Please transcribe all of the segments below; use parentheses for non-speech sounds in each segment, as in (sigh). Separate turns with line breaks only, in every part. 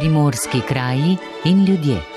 Primorski kraji in ljudje.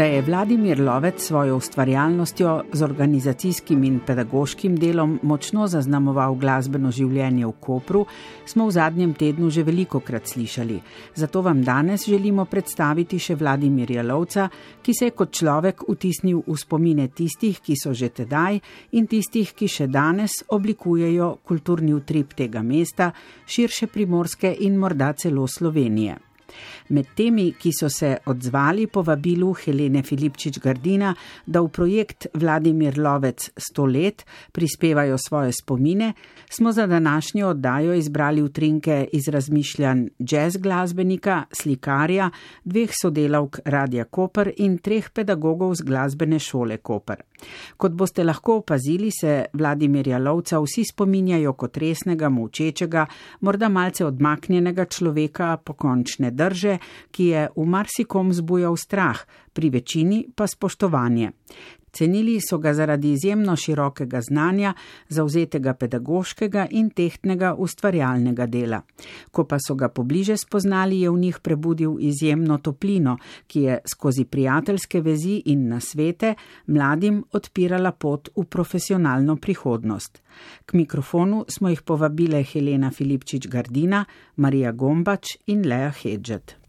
Da je Vladimir Lovec svojo ustvarjalnostjo z organizacijskim in pedagoškim delom močno zaznamoval glasbeno življenje v Kopru, smo v zadnjem tednu že veliko krat slišali. Zato vam danes želimo predstaviti še Vladimirja Lovca, ki se je kot človek utisnil v spomine tistih, ki so že tedaj in tistih, ki še danes oblikujejo kulturni utrip tega mesta, širše primorske in morda celo Slovenije. Med temi, ki so se odzvali po vabilu Helene Filipčič Gardina, da v projekt Vladimir Lovec 100 let prispevajo svoje spomine, smo za današnjo oddajo izbrali utrinke iz razmišljanj jazz glasbenika, slikarja, dveh sodelavk Radija Koper in treh pedagogov z glasbene šole Koper. Kot boste lahko opazili, se Vladimirja Lovca vsi spominjajo kot resnega, močečega, morda malce odmaknjenega človeka pokončne drže, ki je v marsikom zbujal strah, pri večini pa spoštovanje. Cenili so ga zaradi izjemno širokega znanja, zauzetega pedagoškega in tehtnega ustvarjalnega dela. Ko pa so ga pobliže spoznali, je v njih prebudil izjemno toplino, ki je skozi prijateljske vezi in nasvete mladim odpirala pot v profesionalno prihodnost. K mikrofonu smo jih povabile Helena Filipčič Gardina, Marija Gombač in Lea Hedžet.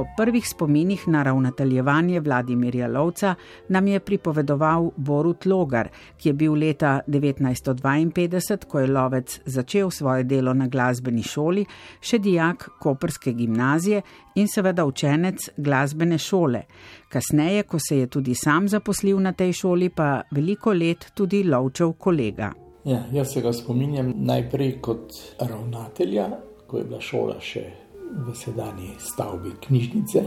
O prvih spominih na ravnateljevanje Vladimirja Lovca nam je pripovedoval Borut Logar, ki je bil leta 1952, ko je Lovec začel svoje delo na glasbeni šoli, še dijak Koperske gimnazije in seveda učenec glasbene šole. Kasneje, ko se je tudi sam zaposlil na tej šoli, pa veliko let tudi Lovčev kolega.
Ja, jaz se ga spominjam najprej kot ravnatelja, ko je bila šola še v sedanji stavbi knjižnice.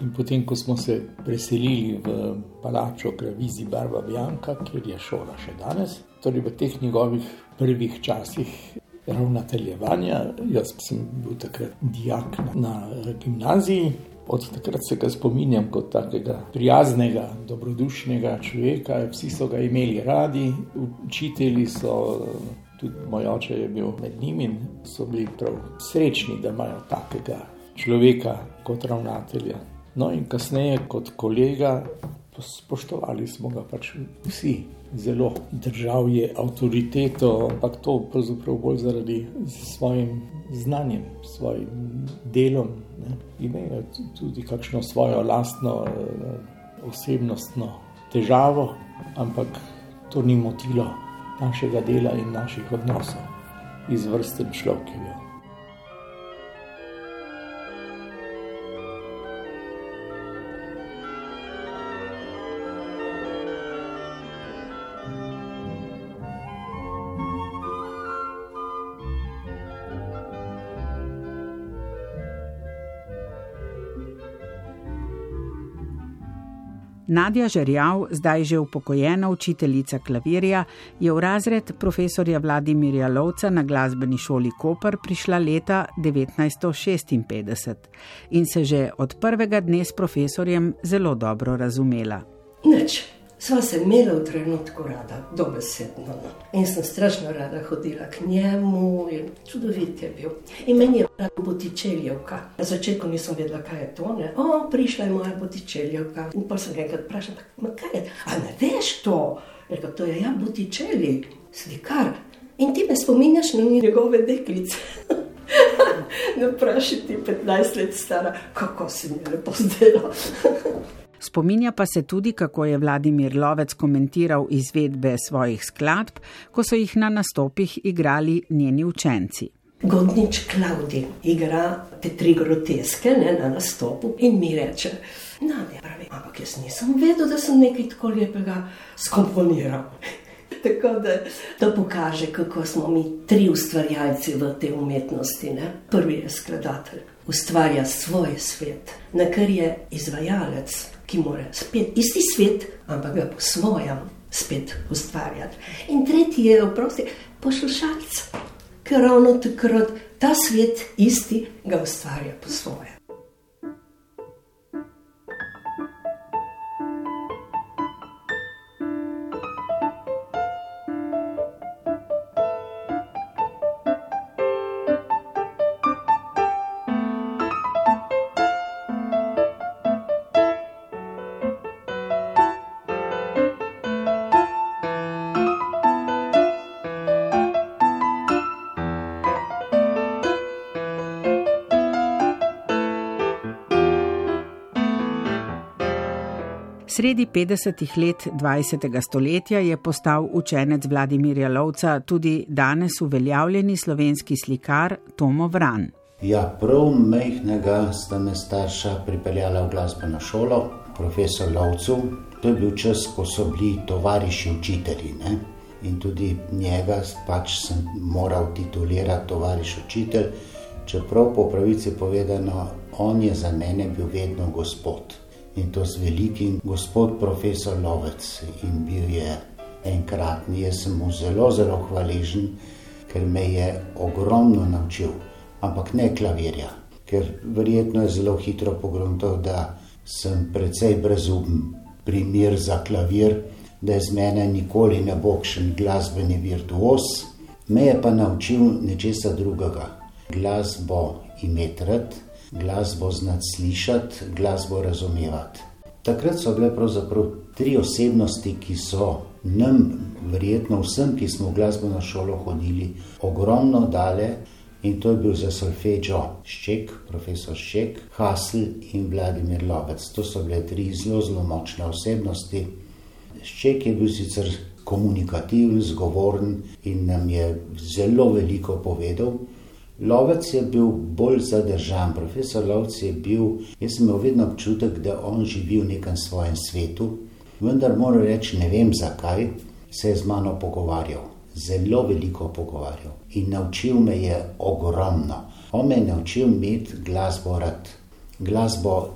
In potem, ko smo se preselili v palačo Kravizi Barba Bjanka, kjer je šola še danes, torej v teh njegovih prvih časih ravnateljevanja, jaz sem bil takrat dijak na gimnaziji. Od takrat se ga spominjam kot takega prijaznega, dobrodušnega človeka, vsi so ga imeli radi, učitelji so tudi moj oče je bil med njimi in so bili prav srečni, da imajo takega človeka kot ravnatelja. No, in kasneje kot kolega, spoštovali smo ga pač vsi. Zelo držal je avtoriteto, ampak to pravzaprav bolj zaradi svojim znanjem, svojim delom. Ne. Imel je tudi kakšno svojo lastno osebnostno težavo, ampak to ni motilo našega dela in naših odnosov, izvrsten človek je bil.
Nadja Žerjav, zdaj že upokojena učiteljica klavirja, je v razred profesorja Vladimirja Lovca na glasbeni šoli Koper prišla leta 1956 in se že od prvega dne s profesorjem zelo dobro razumela.
Nič. Sva se imela v trenutku rada, dobesedno. No. In sem strašno rada hodila k njemu, in čudovit je bil. In meni je bila botičeljevka. Na začetku nisem vedela, kaj je to. Ne? O, prišla je moja botičeljevka. In pa sem ga enkrat vprašala, kaj je? A ne veš to? Rekel, to je ja, botičelji, slikar. In ti me spominjaš na njegove deklice. ne (laughs) vprašaj ti 15 let stara, kako se mi lepo zdelo. (laughs)
Spominja pa se tudi, kako je Vladimir Lovec komentiral izvedbe svojih skladb, ko so jih na nastopih igrali njeni učenci.
Godnič Klaudi igra te tri groteske ne, na nastopu in mi reče: No, ne pravi, ampak jaz nisem vedel, da sem nekaj tako lepega skomponiral. (laughs) Tako da to pokaže, kako smo mi tri ustvarjalci v tej umetnosti. Ne? Prvi je skladatelj, ustvarja svoj svet, na kar je izvajalec, ki mora spet isti svet, ampak ga po svojem spet ustvarjati. In tretji je oprosti poslušalec, ker ravno takrat ta svet isti ga ustvarja po svojem.
Sredi 50-ih let 20. stoletja je postal učenec Vladimirja Lovca tudi danes uveljavljeni slovenski slikar Tomo Vran.
Ja, prav mehkega sta me starša pripeljala v glasbeno šolo, profesor Lovcu. To je bil čas, ko so bili tovariši učitelji. Ne? In tudi njega pač sem moral titulirati tovariš učitelj, čeprav po pravici povedano, on je za mene bil vedno gospod in to z velikim gospod profesor Lovec. In bil je enkratni, jaz sem mu zelo, zelo hvaležen, ker me je ogromno naučil, ampak ne klavirja, ker verjetno je zelo hitro pogruntal, da sem precej brezumen primer za klavir, da iz mene nikoli ne bo še glasbeni virtuos. Me je pa naučil nečesa drugega. Glas bo imeti rad, glasbo znati slišati, glasbo razumevati. Takrat so bile pravzaprav tri osebnosti, ki so nam, verjetno vsem, ki smo v glasbeno šolo hodili, ogromno dale. In to je bil za solfeggio Šček, profesor Šček, Hasl in Vladimir Lovec. To so bile tri zelo, zelo močne osebnosti. Šček je bil sicer komunikativen, zgovoren in nam je zelo veliko povedal. Lovec je bil bolj zadržan, profesor Lovec je bil, jaz sem imel vedno občutek, da on živi v nekem svojem svetu, vendar moram reči, ne vem zakaj, se je z mano pogovarjal, zelo veliko pogovarjal in naučil me je ogromno. On me je naučil imeti glasbo rad, glasbo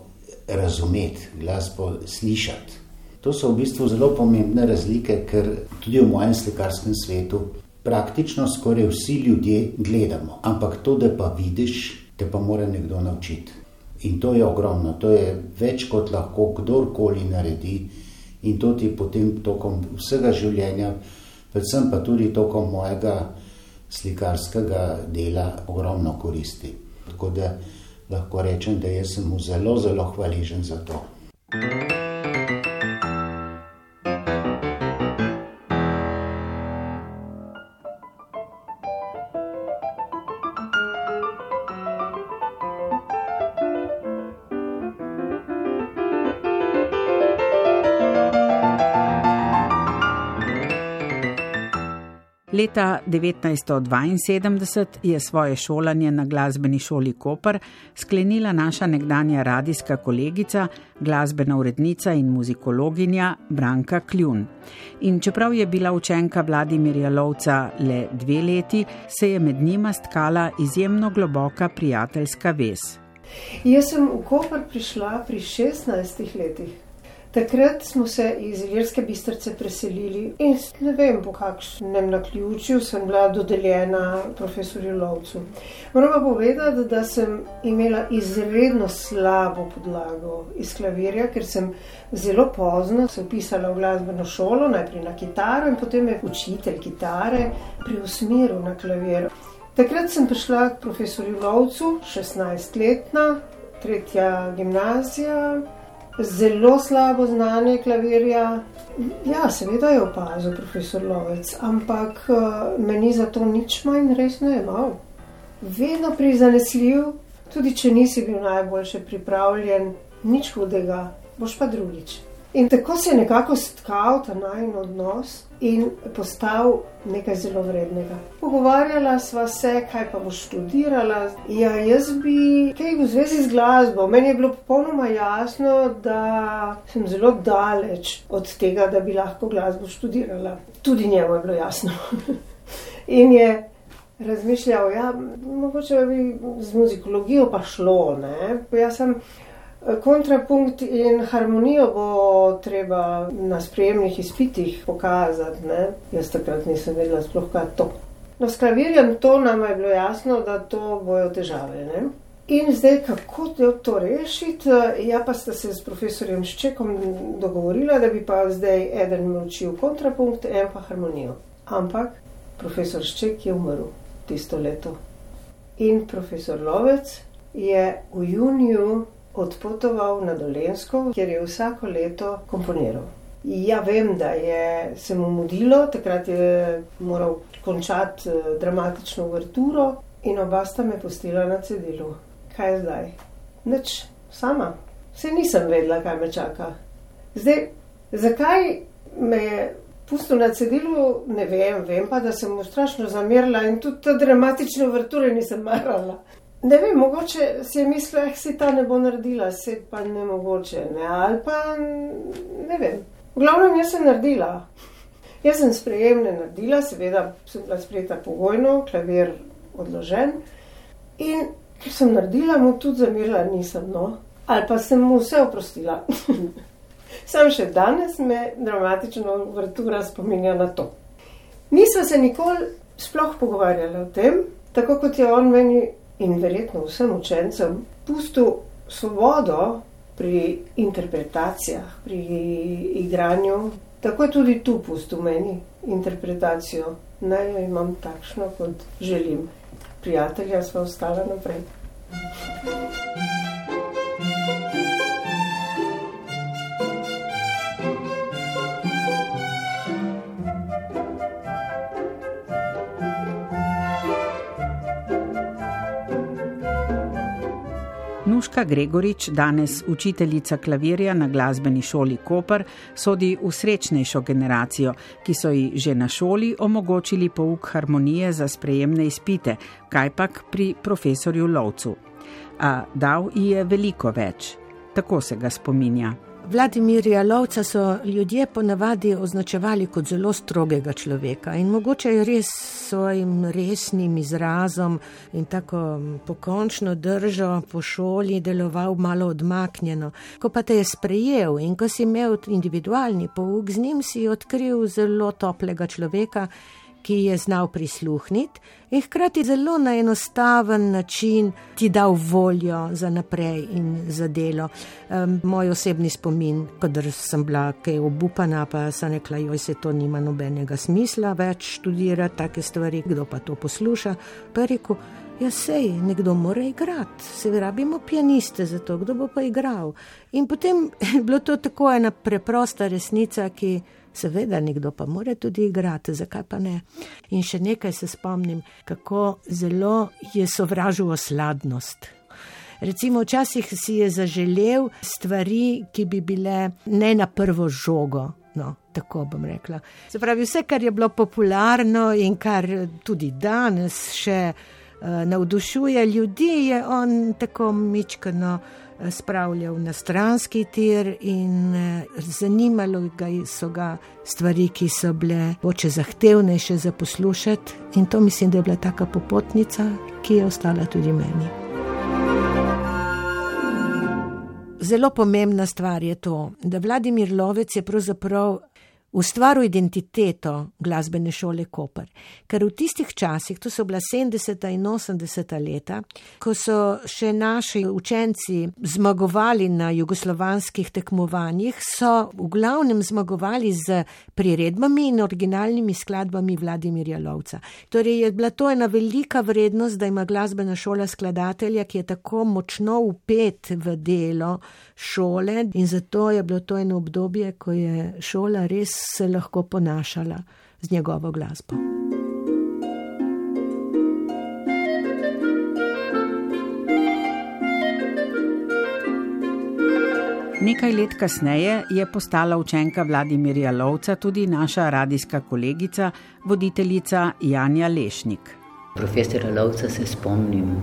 razumeti, glasbo slišati. To so v bistvu zelo pomembne razlike, ker tudi v mojem slikarskem svetu praktično skoraj vsi ljudje gledamo. Ampak to, da pa vidiš, te pa mora nekdo naučiti. In to je ogromno, to je več kot lahko kdorkoli naredi. In to ti potem tokom vsega življenja, predvsem pa tudi tokom mojega slikarskega dela, ogromno koristi. Tako da lahko rečem, da sem mu zelo, zelo hvaležen za to. thank you
Leta 1972 je svoje šolanje na glasbeni šoli Koper sklenila naša nekdanja radijska kolegica, glasbena urednica in muzikologinja Branka Kljun. In čeprav je bila učenka Vladimirja Lovca le dve leti, se je med njima stkala izjemno globoka prijateljska vez.
Jaz sem v Koper prišla pri 16 letih. Takrat smo se iz Iljerske bistrce preselili in ne vem, po kakšnem naključju sem bila dodeljena profesorju Lovcu. Moram pa povedati, da sem imela izredno slabo podlago iz klavirja, ker sem zelo pozno se upisala v glasbeno šolo, najprej na kitaro in potem je učitelj kitare preusmeril na klavir. Takrat sem prišla k profesorju Lovcu, 16-letna, tretja gimnazija zelo slabo znanje klavirja. Ja, seveda je opazil profesor Lovec, ampak uh, meni za to nič manj resno je mal. Vedno prizanesljiv, tudi če nisi bil najboljše pripravljen, nič hudega, boš pa drugič. In tako se je nekako stkal ta najn odnos in postal nekaj zelo vrednega. Pogovarjala sva se, kaj pa boš študirala. Ja, jaz bi kaj v zvezi z glasbo. Meni je bilo popolnoma jasno, da sem zelo daleč od tega, da bi lahko glasbo študirala. Tudi njemu je bilo jasno. (laughs) in je razmišljal, da ja, mogoče bi z muzikologijo pa šlo. Jaz sem Kontrapunkt in harmonijo bo treba na sprejemnih izpitih pokazati. Ne? Jaz takrat nisem vedela, sploh kaj to. No, s klavirjem to nam je bilo jasno, da to bojo težave. Ne? In zdaj, kako to rešiti? Ja, pa sta se s profesorjem Ščekom dogovorila, da bi pa zdaj eden učil kontrapunkt, en pa harmonijo. Ampak profesor Šček je umrl tisto leto. In profesor Lovec je v juniju odpotoval na Dolensko, kjer je vsako leto komponiral. Ja, vem, da je se mu mudilo, takrat je moral končati eh, dramatično vrturo in oba sta me pustila na cedilu. Kaj je zdaj? Nič, sama. Vse nisem vedela, kaj me čaka. Zdaj, zakaj me je pustil na cedilu, ne vem, vem pa, da sem mu strašno zamerila in tudi te dramatične vrture nisem marala. Ne vem, mogoče si je mislil, da eh, se ta ne bo naredila, se pa ne mogoče. Ne, ali pa ne vem. V glavnem, jaz sem naredila. Jaz sem sprejemne naredila, seveda sem bila sprejeta pogojno, klavir odložen. In ker sem naredila, mu tudi zamirila nisem, no. Ali pa sem mu vse oprostila. (laughs) Sam še danes me dramatično vrtura spominja na to. Nisem se nikoli sploh pogovarjala o tem, tako kot je on meni in verjetno vsem učencem pustil svobodo pri interpretacijah, pri igranju. Tako je tudi tu pustil meni interpretacijo. Naj jo imam takšno, kot želim. Prijatelja smo ostali naprej. thank you
Nuška Gregorič, danes učiteljica klavirja na glasbeni šoli Koper, sodi v srečnejšo generacijo, ki so ji že na šoli omogočili pouk harmonije za sprejemne izpite, kajpak pri profesorju Lovcu. A dal ji je veliko več, tako se ga spominja.
Vladimirja Lovca so ljudje ponavadi označevali kot zelo strogega človeka in mogoče je res svojim resnim izrazom in tako pokončno držo po šoli deloval malo odmaknjeno. Ko pa te je sprejel in ko si imel individualni pouk, z njim si odkril zelo toplega človeka, ki je znal prisluhniti in hkrati zelo na enostaven način ti dal voljo za naprej in za delo. Um, moj osebni spomin, kadar sem bila kaj obupana, pa sem rekla, joj se to nima nobenega smisla več študirati take stvari, kdo pa to posluša. Pa je rekel, ja sej, nekdo mora igrati, se rabimo pianiste za to, kdo bo pa igral. In potem (laughs) je bilo to tako ena preprosta resnica, ki. Seveda, nekdo pa mora tudi igrati, zakaj pa ne. In še nekaj se spomnim, kako zelo je sovražil osladnost. Recimo, včasih si je zaželel stvari, ki bi bile ne na prvo žogo. No, tako bom rekla. Se pravi, vse, kar je bilo popularno in kar tudi danes še uh, navdušuje ljudi, je on tako mičkano spravljal na stranski tir in eh, zanimalo ga so ga stvari, ki so bile oče zahtevnejše za poslušati in to mislim, da je bila taka popotnica, ki je ostala tudi meni. Zelo pomembna stvar je to, da Vladimir Lovec je pravzaprav ustvaril identiteto glasbene šole Koper. Ker v tistih časih, to so bila 70. in 80. leta, ko so še naši učenci zmagovali na jugoslovanskih tekmovanjih, so v glavnem zmagovali z priredbami in originalnimi skladbami Vladimirja Lovca. Torej je bila to ena velika vrednost, da ima glasbena šola skladatelja, ki je tako močno upet v delo šole in zato je bilo to eno obdobje, ko je šola res se lahko ponašala z njegovo glasbo.
Nekaj let kasneje je postala učenka Vladimirja Lovca tudi naša radijska kolegica, voditeljica Janja Lešnik.
Profesora Lovca se spomnim,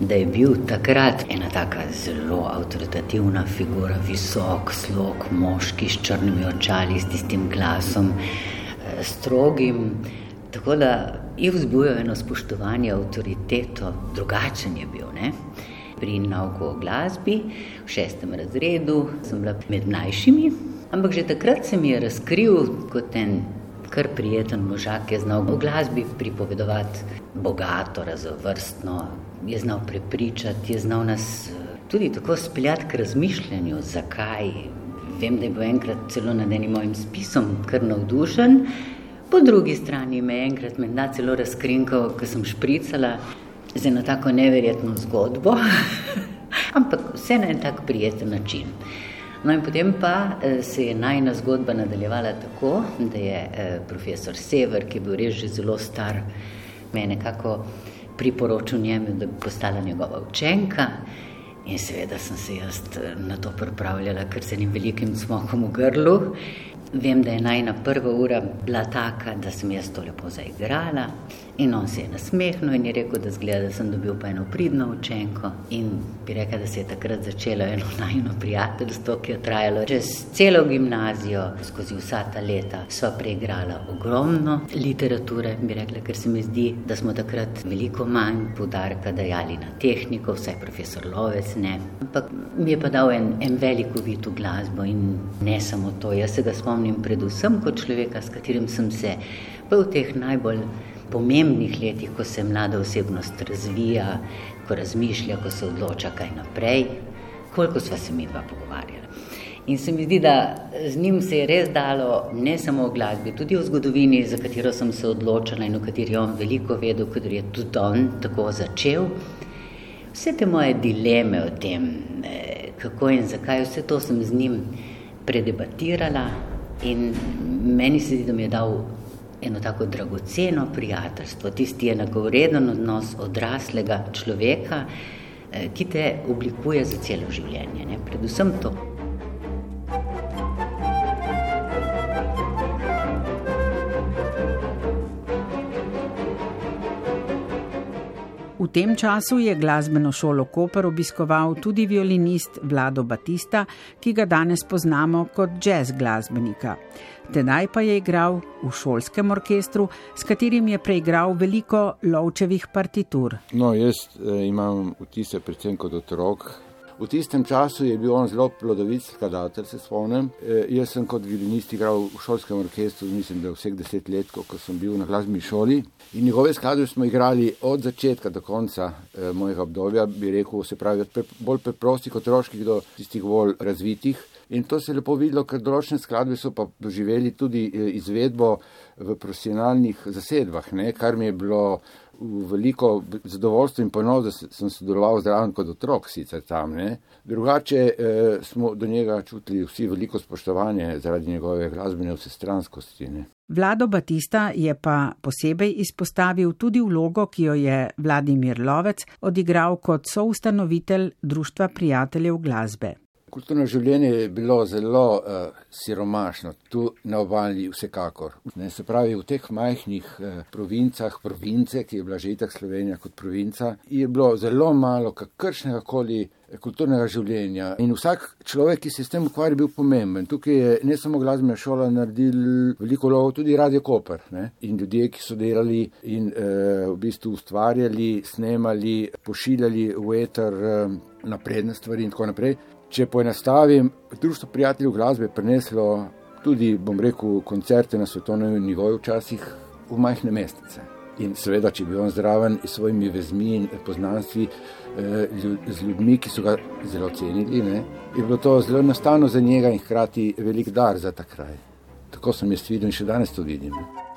da je bil takrat ena tako zelo avtoritativna figura, visok, slog, moški s črnimi očali, s tistim glasom, eh, strogim. Tako da je vzbujal eno spoštovanje, avtoriteto, drugačen je bil. Ne? pri nauku o glasbi, v šestem razredu, sem bila med mlajšimi. Ampak že takrat se mi je razkril kot en kar prijeten možak, ki je znal o glasbi pripovedovati bogato, raznovrstno, je znal prepričati, je znal nas tudi tako speljati k razmišljanju, zakaj. Vem, da je bil enkrat celo nad enim mojim spisom kar navdušen. Po drugi strani me je enkrat nami celo razkrinkal, ko sem špricala z eno tako neverjetno zgodbo, (laughs) ampak vse na en tak prijeten način. No, in potem pa eh, se je najna zgodba nadaljevala tako, da je eh, profesor Sever, ki je bil res že zelo star, me nekako priporočil njemu, da bi postala njegova učenka. In seveda sem se jaz eh, na to pripravljala, ker se jim velikim smokom v grlu. Vem, da je najna prva ura bila taka, da sem jaz to lepo zaigrala. In on se je nasmehnil in je rekel, da zgleda, da sem dobil pa eno pridno učenko. In bi rekel, da se je takrat začelo eno (laughs) najno prijateljstvo, ki je trajalo čez celo gimnazijo, skozi vsa ta leta. Sva preigrala ogromno literature, bi rekla, ker se mi zdi, da smo takrat veliko manj podarka dajali na tehniko, vsaj profesor Lovec ne. Ampak mi je pa dal en, en velik uvid v glasbo in ne samo to. Jaz se ga spomnim predvsem kot človeka, s katerim sem se v teh najbolj pomembnih letih, ko se mlada osebnost razvija, ko razmišlja, ko se odloča, kaj naprej, koliko sva se mi dva pogovarjala. In se mi zdi, da z njim se je res dalo ne samo o glasbi, tudi o zgodovini, za katero sem se odločila in o kateri je on veliko vedel, ker je tudi on tako začel. Vse te moje dileme o tem, eh, kako in zakaj, vse to sem z njim predebatirala in meni se zdi, da mi je dal eno tako dragoceno prijateljstvo, tisti enakovreden odnos odraslega človeka, eh, ki te oblikuje za celo življenje. Ne? Predvsem to.
V tem času je glasbeno šolo Koper obiskoval tudi violinist Vlado Batista, ki ga danes poznamo kot jazz glasbenika. Tedaj pa je igral v šolskem orkestru, s katerim je preigral veliko lovčevih partitur.
No, jaz eh, imam vtise predvsem kot otrok, V tistem času je bil on zelo plodovit skladatelj, se spomnim. E, jaz sem kot violinist igral v šolskem orkestru, mislim, da vseh deset let, ko sem bil na glasbeni šoli. In njegove skladbe smo igrali od začetka do konca e, mojega obdobja, bi rekel, se pravi, od pre, bolj preprostih otroških do tistih bolj razvitih. In to se je lepo videlo, ker določene skladbe so pa doživeli tudi e, izvedbo v profesionalnih zasedbah, ne? kar mi je bilo veliko zadovoljstvo in ponos, da sem sodeloval zraven kot otrok, sicer tam. Ne. Drugače eh, smo do njega čutili vsi veliko spoštovanje zaradi njegove glasbene vsestranskosti. Ne.
Vlado Batista je pa posebej izpostavil tudi vlogo, ki jo je Vladimir Lovec odigral kot soustanovitelj Društva prijateljev glasbe.
Kulturno življenje je bilo zelo uh, siromašno, tu na obali vsekakor. Ne, se pravi, v teh majhnih uh, provincah, province, ki je bila že itak Slovenija kot provinca, je bilo zelo malo kakršnega koli eh, kulturnega življenja. In vsak človek, ki se s tem ukvarja, je bil pomemben. Tukaj je ne samo glasbena šola naredila veliko lovo, tudi Radio Koper. Ne? In ljudje, ki so delali in uh, v bistvu ustvarjali, snemali, pošiljali v eter uh, napredne stvari in tako naprej. Če poenostavim, Društvo prijateljev glasbe je preneslo tudi, bom rekel, koncerte na svetovnem nivoju, včasih v majhne mestece. In seveda, če bi on zraven s svojimi vezmi in poznanstvi eh, z ljudmi, ki so ga zelo cenili, ne, je bilo to zelo enostavno za njega in hkrati velik dar za ta kraj. Tako sem jaz videl in še danes to vidim. Ne.